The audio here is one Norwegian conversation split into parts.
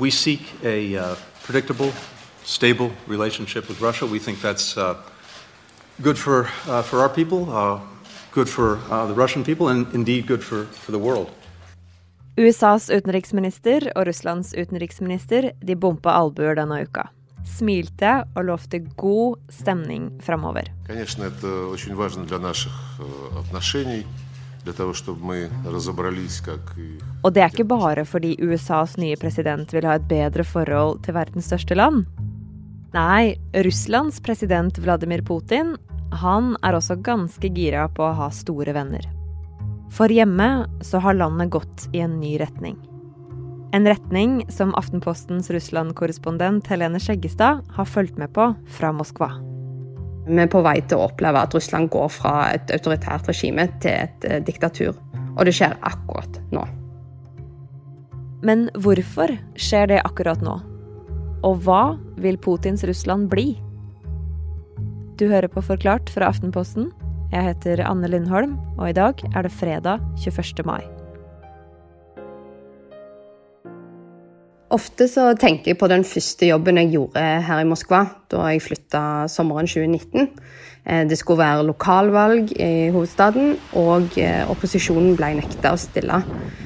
we seek a uh, predictable, stable relationship with Russia. We think that's uh, good for, uh, for our people, uh, good for uh, the Russian people, and indeed good for, for the world. USAs utenriksminister og Russlands utenriksminister de bompa albuer denne uka. Smilte og lovte god stemning framover. Конечно, это очень важно для наших э, отношений, Og det er ikke bare fordi USAs nye president vil ha et bedre forhold til verdens største land. Nei, Russlands president Vladimir Putin han er også ganske gira på å ha store venner. For hjemme så har landet gått i en ny retning. En retning som Aftenpostens Russland-korrespondent Helene Skjeggestad har fulgt med på fra Moskva. Vi er på vei til å oppleve at Russland går fra et autoritært regime til et eh, diktatur. Og det skjer akkurat nå. Men hvorfor skjer det akkurat nå? Og hva vil Putins Russland bli? Du hører på Forklart fra Aftenposten. Jeg heter Anne Lindholm, og i dag er det fredag 21. mai. Ofte så tenker jeg på den første jobben jeg gjorde her i Moskva, da jeg flytta sommeren 2019. Eh, Det skulle være lokalvalg i hovedstaden, og eh, opposisjonen ble nekta å stille.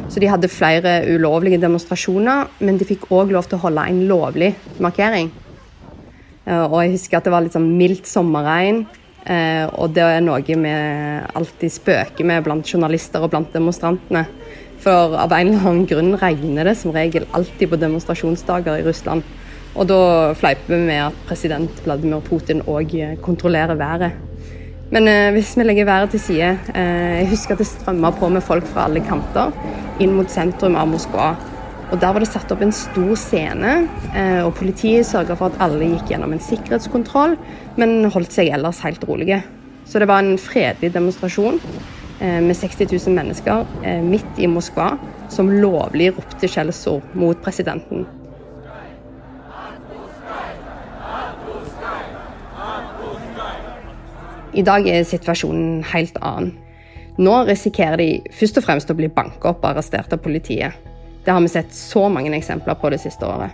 Så de hadde flere ulovlige demonstrasjoner, men de fikk òg lov til å holde en lovlig markering. Eh, Og jeg husker at det var litt sånn mildt sommerregn, og det er noe vi alltid spøker med blant journalister og blant demonstrantene. For av en eller annen grunn regner det som regel alltid på demonstrasjonsdager i Russland. Og da fleiper vi med at president Vladimir Putin òg kontrollerer været. Men eh, hvis vi legger været til side eh, Jeg husker at det strømma på med folk fra alle kanter inn mot sentrum av Moskva. Og Der var det satt opp en stor scene, eh, og politiet sørga for at alle gikk gjennom en sikkerhetskontroll, men holdt seg ellers helt rolige. Så det var en fredelig demonstrasjon eh, med 60 000 mennesker eh, midt i Moskva som lovlig ropte skjellsord mot presidenten. I dag er situasjonen helt annen. Nå risikerer de først og fremst å bli banka opp og arrestert av politiet. Det har vi sett så mange eksempler på det siste året.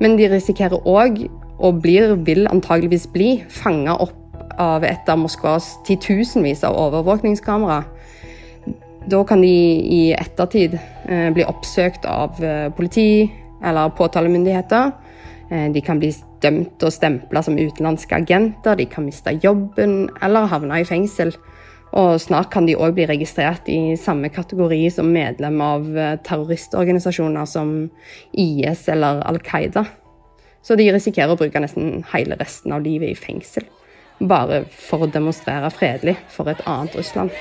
Men de risikerer òg, og blir, vil antageligvis bli, fanga opp av et av Moskvas titusenvis av overvåkningskamera. Da kan de i ettertid eh, bli oppsøkt av eh, politi eller påtalemyndigheter. Eh, de kan bli dømt og stempla som utenlandske agenter, de kan miste jobben eller havne i fengsel. Og snart kan de òg bli registrert i samme kategori som medlem av terroristorganisasjoner som IS eller Al Qaida. Så de risikerer å bruke nesten hele resten av livet i fengsel. Bare for å demonstrere fredelig for et annet Russland.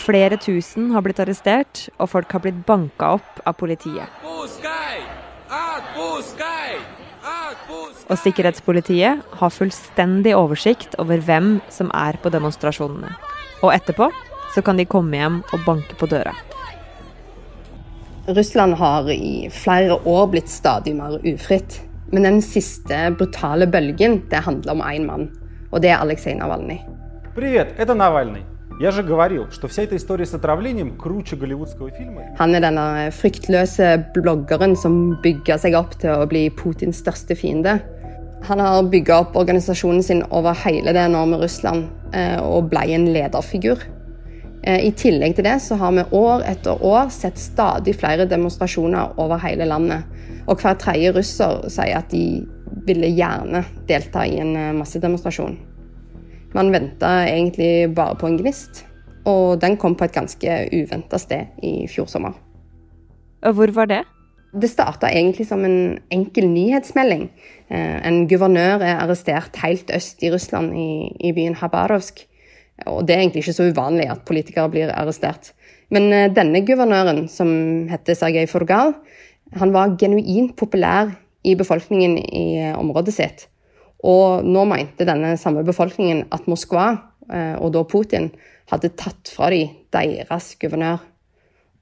Flere tusen har blitt arrestert, og folk har blitt banka opp av politiet. Og sikkerhetspolitiet har fullstendig oversikt over hvem som er på demonstrasjonene. Og etterpå så kan de komme hjem og banke på døra. Russland har i flere år blitt stadig mer ufritt. Men den siste brutale bølgen det handler om én mann, og det er Aleksej Navalnyj. Привет, это Навальный. Я же говорил, что вся эта история с отравлением круче голливудского фильма. Han er denne fryktløse bloggeren som bygger seg opp til å bli Putins største fiende. Han har bygga opp organisasjonen sin over hele det enorme Russland eh, og ble en lederfigur. Eh, I tillegg til det så har vi år etter år sett stadig flere demonstrasjoner over hele landet. Og hver tredje russer sier at de ville gjerne delta i en eh, massedemonstrasjon. Man venta egentlig bare på en gnist, og den kom på et ganske uventa sted i fjor sommer. Og hvor var det? Det starta egentlig som en enkel nyhetsmelding. Eh, En guvernør er arrestert helt øst i Russland, i, i byen Habarovsk. Og det er egentlig ikke så uvanlig at politikere blir arrestert. Men eh, denne guvernøren, som heter Sergej Furgal, han var genuint populær i befolkningen i eh, området sitt. Og nå mente denne samme befolkningen at Moskva, eh, og da Putin, hadde tatt fra dem deres guvernør.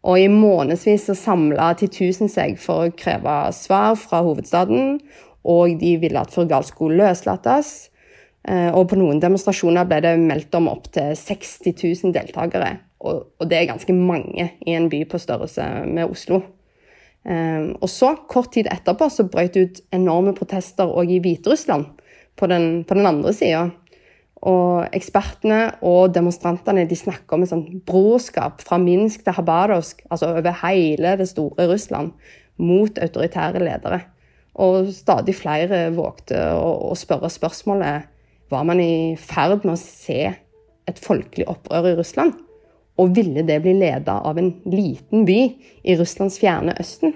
Og i månedsvis så samla titusen seg for å kreve svar fra hovedstaden, og de ville at Furgal skulle løslates. Eh, Og på noen demonstrasjoner ble det meldt om opptil 60 000 deltakere. Og, og det er ganske mange i en by på størrelse med Oslo. Um, og så, kort tid etterpå, så brøt det ut enorme protester òg i Hviterussland, på den, på den andre sida. Og ekspertene og demonstrantene de snakker om et sånt brorskap fra Minsk til Habarovsk, altså over hele det store Russland, mot autoritære ledere. Og stadig flere vågte å, å spørre spørsmålet var man i ferd med å se et folkelig opprør i Russland? Og ville det bli leda av en liten by i Russlands fjerne Østen?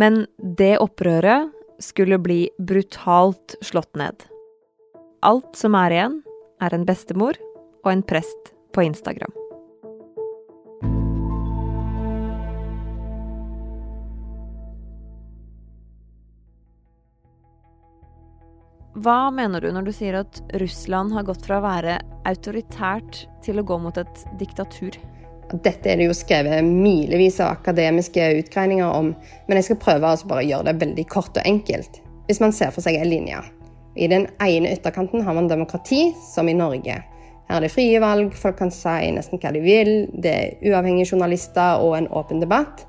Men det opprøret skulle bli brutalt slått ned. Alt som er igjen, er en bestemor og en prest på Instagram. Hva mener du når du sier at Russland har gått fra å være autoritært til å gå mot et diktatur? Dette er det jo skrevet milevis av akademiske utgreininger om, men jeg skal prøve å bare gjøre det veldig kort og enkelt. Hvis man ser for seg en linje. I den ene ytterkanten har man demokrati, som i Norge. Her er det frie valg, folk kan si nesten hva de vil, det er uavhengige journalister og en åpen debatt.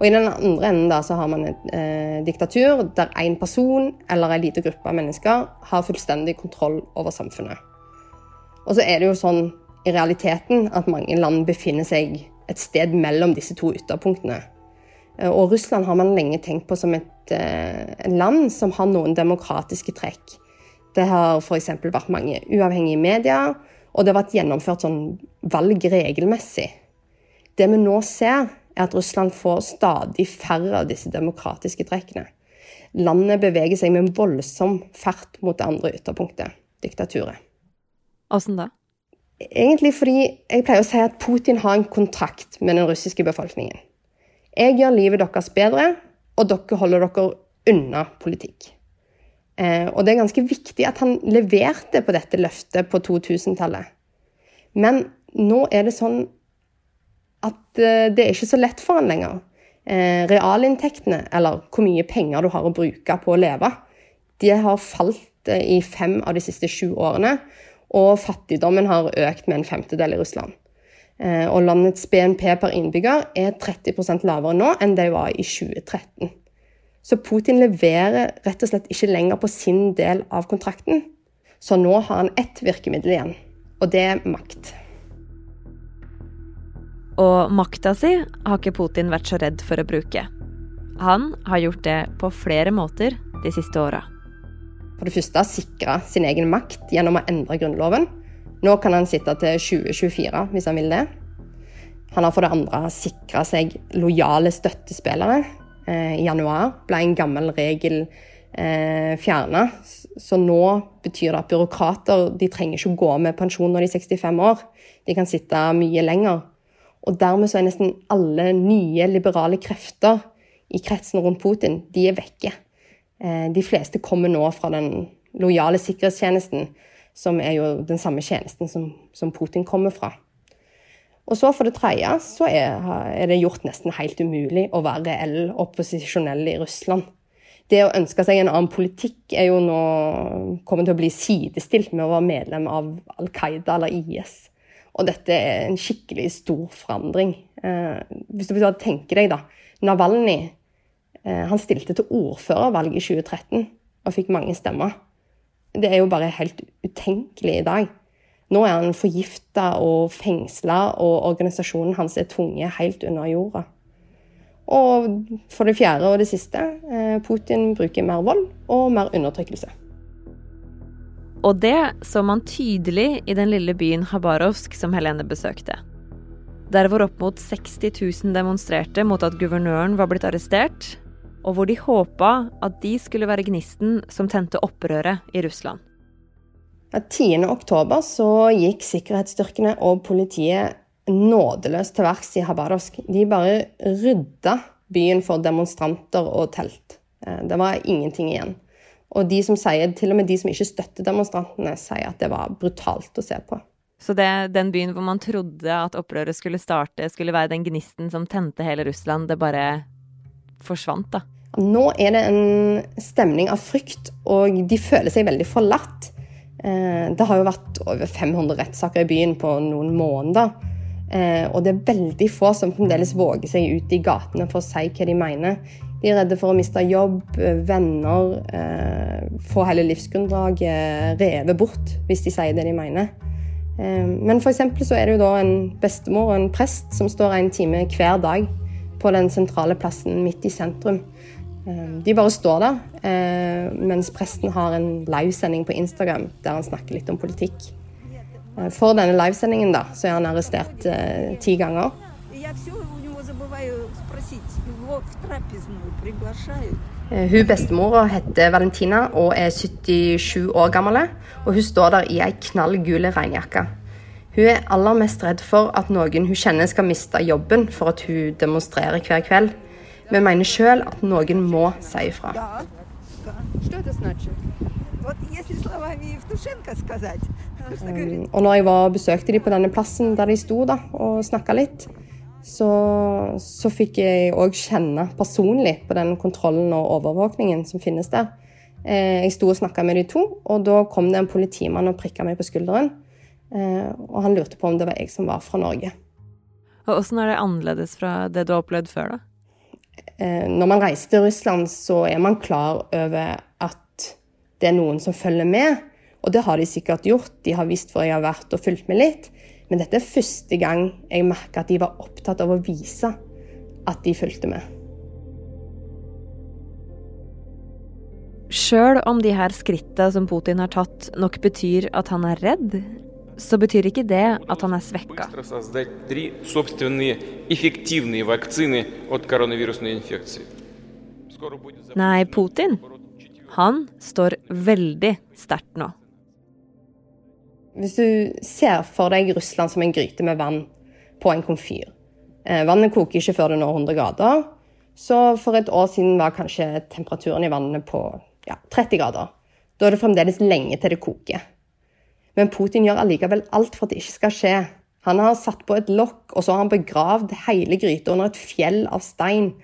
Og I den andre enden da, så har man et eh, diktatur der én person eller en liten gruppe av mennesker har fullstendig kontroll over samfunnet. Og så er det jo sånn i realiteten at mange land befinner seg et sted mellom disse to ytterpunktene. Eh, og Russland har man lenge tenkt på som et eh, land som har noen demokratiske trekk. Det har f.eks. vært mange uavhengige medier, og det har vært gjennomført sånn valg regelmessig. Det vi nå ser, er at Russland får stadig færre av disse demokratiske trekkene. Landet beveger seg med en voldsom fart mot det andre ytterpunktet, diktaturet. Åssen da? Egentlig fordi jeg pleier å si at Putin har en kontrakt med den russiske befolkningen. Jeg gjør livet deres bedre, og dere holder dere unna politikk. Eh, og det er ganske viktig at han leverte på dette løftet på 2000-tallet. Men nå er det sånn at eh, det er ikke så lett for han lenger. Eh, realinntektene, eller hvor mye penger du har å bruke på å leve, de har falt eh, i fem av de siste sju årene. Og fattigdommen har økt med en femtedel i Russland. Og landets BNP per innbygger er 30% lavere nå enn det var i 2013. Så Putin leverer rett og slett ikke lenger på sin del av kontrakten. Så nå har han ett virkemiddel igjen, og det er makt. Og makta si har ikke Putin vært så redd for å bruke. Han har gjort det på flere måter de siste åra. For det første sikre sin egen makt gjennom å endre grunnloven. Nå kan han sitte til 2024 hvis han vil det. Han har for det andre sikra seg lojale støttespillere. Eh, I januar ble en gammel regel eh, fjerna. Så nå betyr det at byråkrater de trenger ikke å gå med pensjon når de er 65 år. De kan sitte mye lenger. Og dermed så er nesten alle nye liberale krefter i kretsen rundt Putin, de er vekke. Eh, de fleste kommer nå fra den lojale sikkerhetstjenesten, som er jo den samme tjenesten som, som Putin kommer fra. Og så for det tredje så er, er, det gjort nesten helt umulig å være reell opposisjonell i Russland. Det å ønske seg en annen politikk er jo nå kommet til å bli sidestilt med å være medlem av Al Qaida eller IS. Og dette er en skikkelig stor forandring. Eh, hvis du tenker deg, da. Navalny eh, han stilte til ordførervalg i 2013 og fikk mange stemmer. Det er jo bare helt utenkelig i dag. Nå er han forgifta og fengsla, og organisasjonen hans er tvunget helt under jorda. Og for det fjerde og det siste, eh, Putin bruker mer vold og mer undertrykkelse. Og det så man tydelig i den lille byen Habarovsk som Helene besøkte. Der hvor opp mot 60 000 demonstrerte mot at guvernøren var blitt arrestert, og hvor de håpa at de skulle være gnisten som tente opprøret i Russland. 10. oktober så gikk sikkerhetsstyrkene og politiet nådeløst til verks i Habarovsk. De bare rydda byen for demonstranter og telt. Eh, det var ingenting igjen. Og de som sier, til og med de som ikke støtter demonstrantene, sier at det var brutalt å se på. Så det, den byen hvor man trodde at opprøret skulle starte, skulle være den gnisten som tente hele Russland, det bare forsvant, da? Nå er det en stemning av frykt, og de føler seg veldig forlatt. Det har jo vært over 500 rettssaker i byen på noen måneder. Og det er veldig få som fremdeles våger seg ut i gatene for å si hva de mener. De er redde for å miste jobb, venner, få hele livsgrunnlaget revet bort hvis de sier det de mener. Men f.eks. så er det jo da en bestemor og en prest som står en time hver dag på den sentrale plassen midt i sentrum. De bare står der, eh, mens presten har en livesending på Instagram der han snakker litt om politikk. Eh, for denne livesendingen da, så er han arrestert eh, ti ganger. Hun bestemora heter Valentina og er 77 år gammel. Og hun står der i ei knall gul regnjakke. Hun er aller mest redd for at noen hun kjenner skal miste jobben for at hun demonstrerer hver kveld. men mener sjøl at noen må si ifra. Um, og når jeg var besøkte de på denne plassen der de sto da, og snakka litt, så, så, fikk jeg òg kjenne personlig på den kontrollen og overvåkningen som finnes der. Eh, jeg sto og snakka med de to, og da kom det en politimann og prikka meg på skulderen. Eh, og han lurte på om det var jeg som var fra Norge. Og Åssen er det annerledes fra det du har opplevd før, da? Eh, når man reiser til Russland, så er man klar over at det er noen som følger med. Og det har de sikkert gjort. De har visst hvor jeg har vært og fulgt med litt. Men dette er første gang jeg merka at de var opptatt av å vise at de fulgte med. Sjøl om de her skritta som Putin har tatt, nok betyr at han er redd, så betyr ikke det at han er svekka. Nei, Putin, han står veldig sterkt nå. Hvis du ser for deg Russland som en gryte med vann på en komfyr. Eh, vannet koker ikke før det når 100 grader. Så for et år siden var kanskje temperaturen i vannet på ja, 30 grader. Da er det fremdeles lenge til det koker. Men Putin gjør allikevel alt for at det ikke skal skje. Han har satt på et lokk, og så har han begravd hele gryta under et fjell av stein.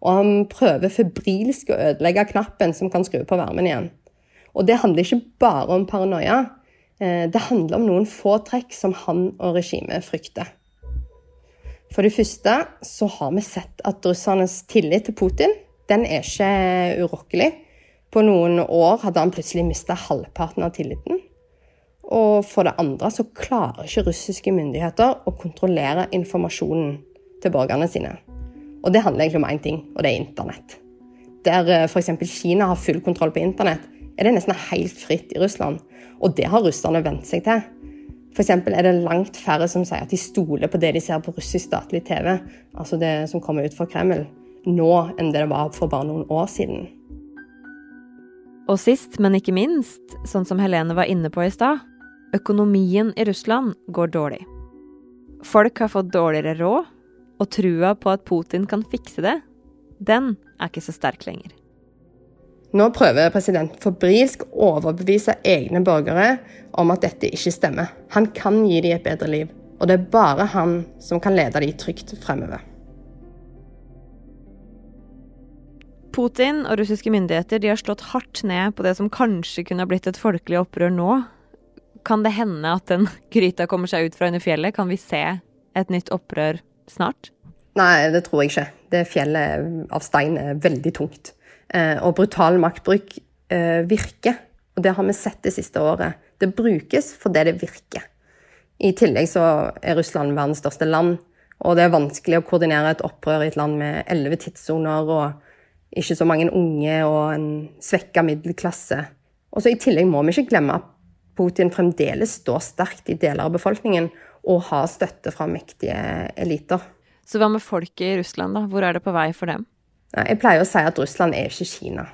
Og han prøver febrilsk å ødelegge knappen som kan skru på varmen igjen. Og det handler ikke bare om paranoia. Eh, det handler om noen få trekk som han og regimet frykter. For det første så har vi sett at russernes tillit til Putin den er ikke urokkelig. På noen år hadde han plutselig mista halvparten av tilliten. Og for det andre så klarer ikke russiske myndigheter å kontrollere informasjonen til borgerne sine. Og det handler egentlig om én ting, og det er internett. Der eh, f.eks. Kina har full kontroll på internett, er det nesten helt fritt i Russland. Og det har russerne vent seg til. F.eks. er det langt færre som sier at de stoler på det de ser på russisk statlig TV, altså det som kommer ut fra Kreml, nå enn det det var for bare noen år siden. Og sist, men ikke minst, sånn som Helene var inne på i stad, Økonomien i Russland går dårlig. Folk har fått dårligere råd, og trua på at Putin kan fikse det, den er ikke så sterk lenger. Nå prøver president febrilsk å overbevise egne borgere om at dette ikke stemmer. Han kan gi dem et bedre liv, og det er bare han som kan lede dem trygt fremover. Putin og russiske myndigheter har slått hardt ned på det som kanskje kunne blitt et folkelig opprør nå, kan det hende at den gryta kommer seg ut fra under fjellet? Kan vi se et nytt opprør snart? Nei, det tror jeg ikke. Det fjellet av stein er veldig tungt. Eh, og brutal maktbruk eh, virker. Og det har vi sett det siste året. Det brukes fordi det virker. I tillegg så er Russland verdens største land, og det er vanskelig å koordinere et opprør i et land med elleve tidssoner og ikke så mange unge og en svekka middelklasse. Og så I tillegg må vi ikke glemme at Putin fremdeles står sterkt i deler av befolkningen og har støtte fra mektige eliter. Så hva med folket i Russland, da? Hvor er det på vei for dem? Jeg pleier å si at Russland er ikke Kina.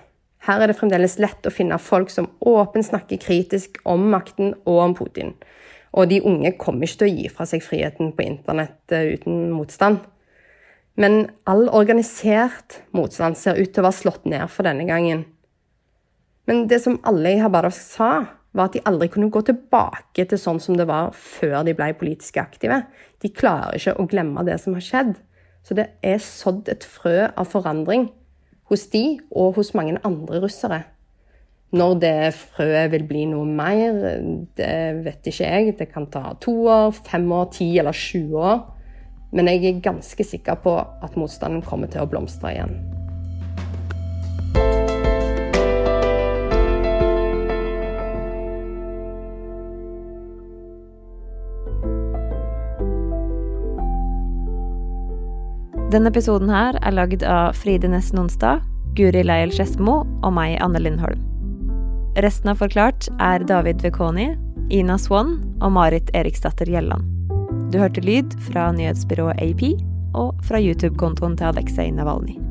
Her er det fremdeles lett å finne folk som åpent snakker kritisk om makten og om Putin. Og de unge kommer ikke til å gi fra seg friheten på internett eh, uten motstand. Men all organisert motstand ser ut til å være slått ned for denne gangen. Men det som alle i Habadov sa, var at de aldri kunne gå tilbake til sånn som det var før de ble politisk aktive. De klarer ikke å glemme det som har skjedd. Så det er sådd et frø av forandring hos de og hos mange andre russere. Når det frøet vil bli noe mer, det vet ikke jeg. Det kan ta to år, fem år, ti eller sju år. Men jeg er ganske sikker på at motstanden kommer til å blomstre igjen. Denne episoden her er lagd av Fride Næss Nonstad, Guri Leiel Skedsmo og meg, Anne Lindholm. Resten av Forklart er David Vekoni, Ina Swan og Marit Eriksdatter Gjelland. Du hørte lyd fra nyhetsbyrået AP og fra YouTube-kontoen til Aleksej Navalnyj.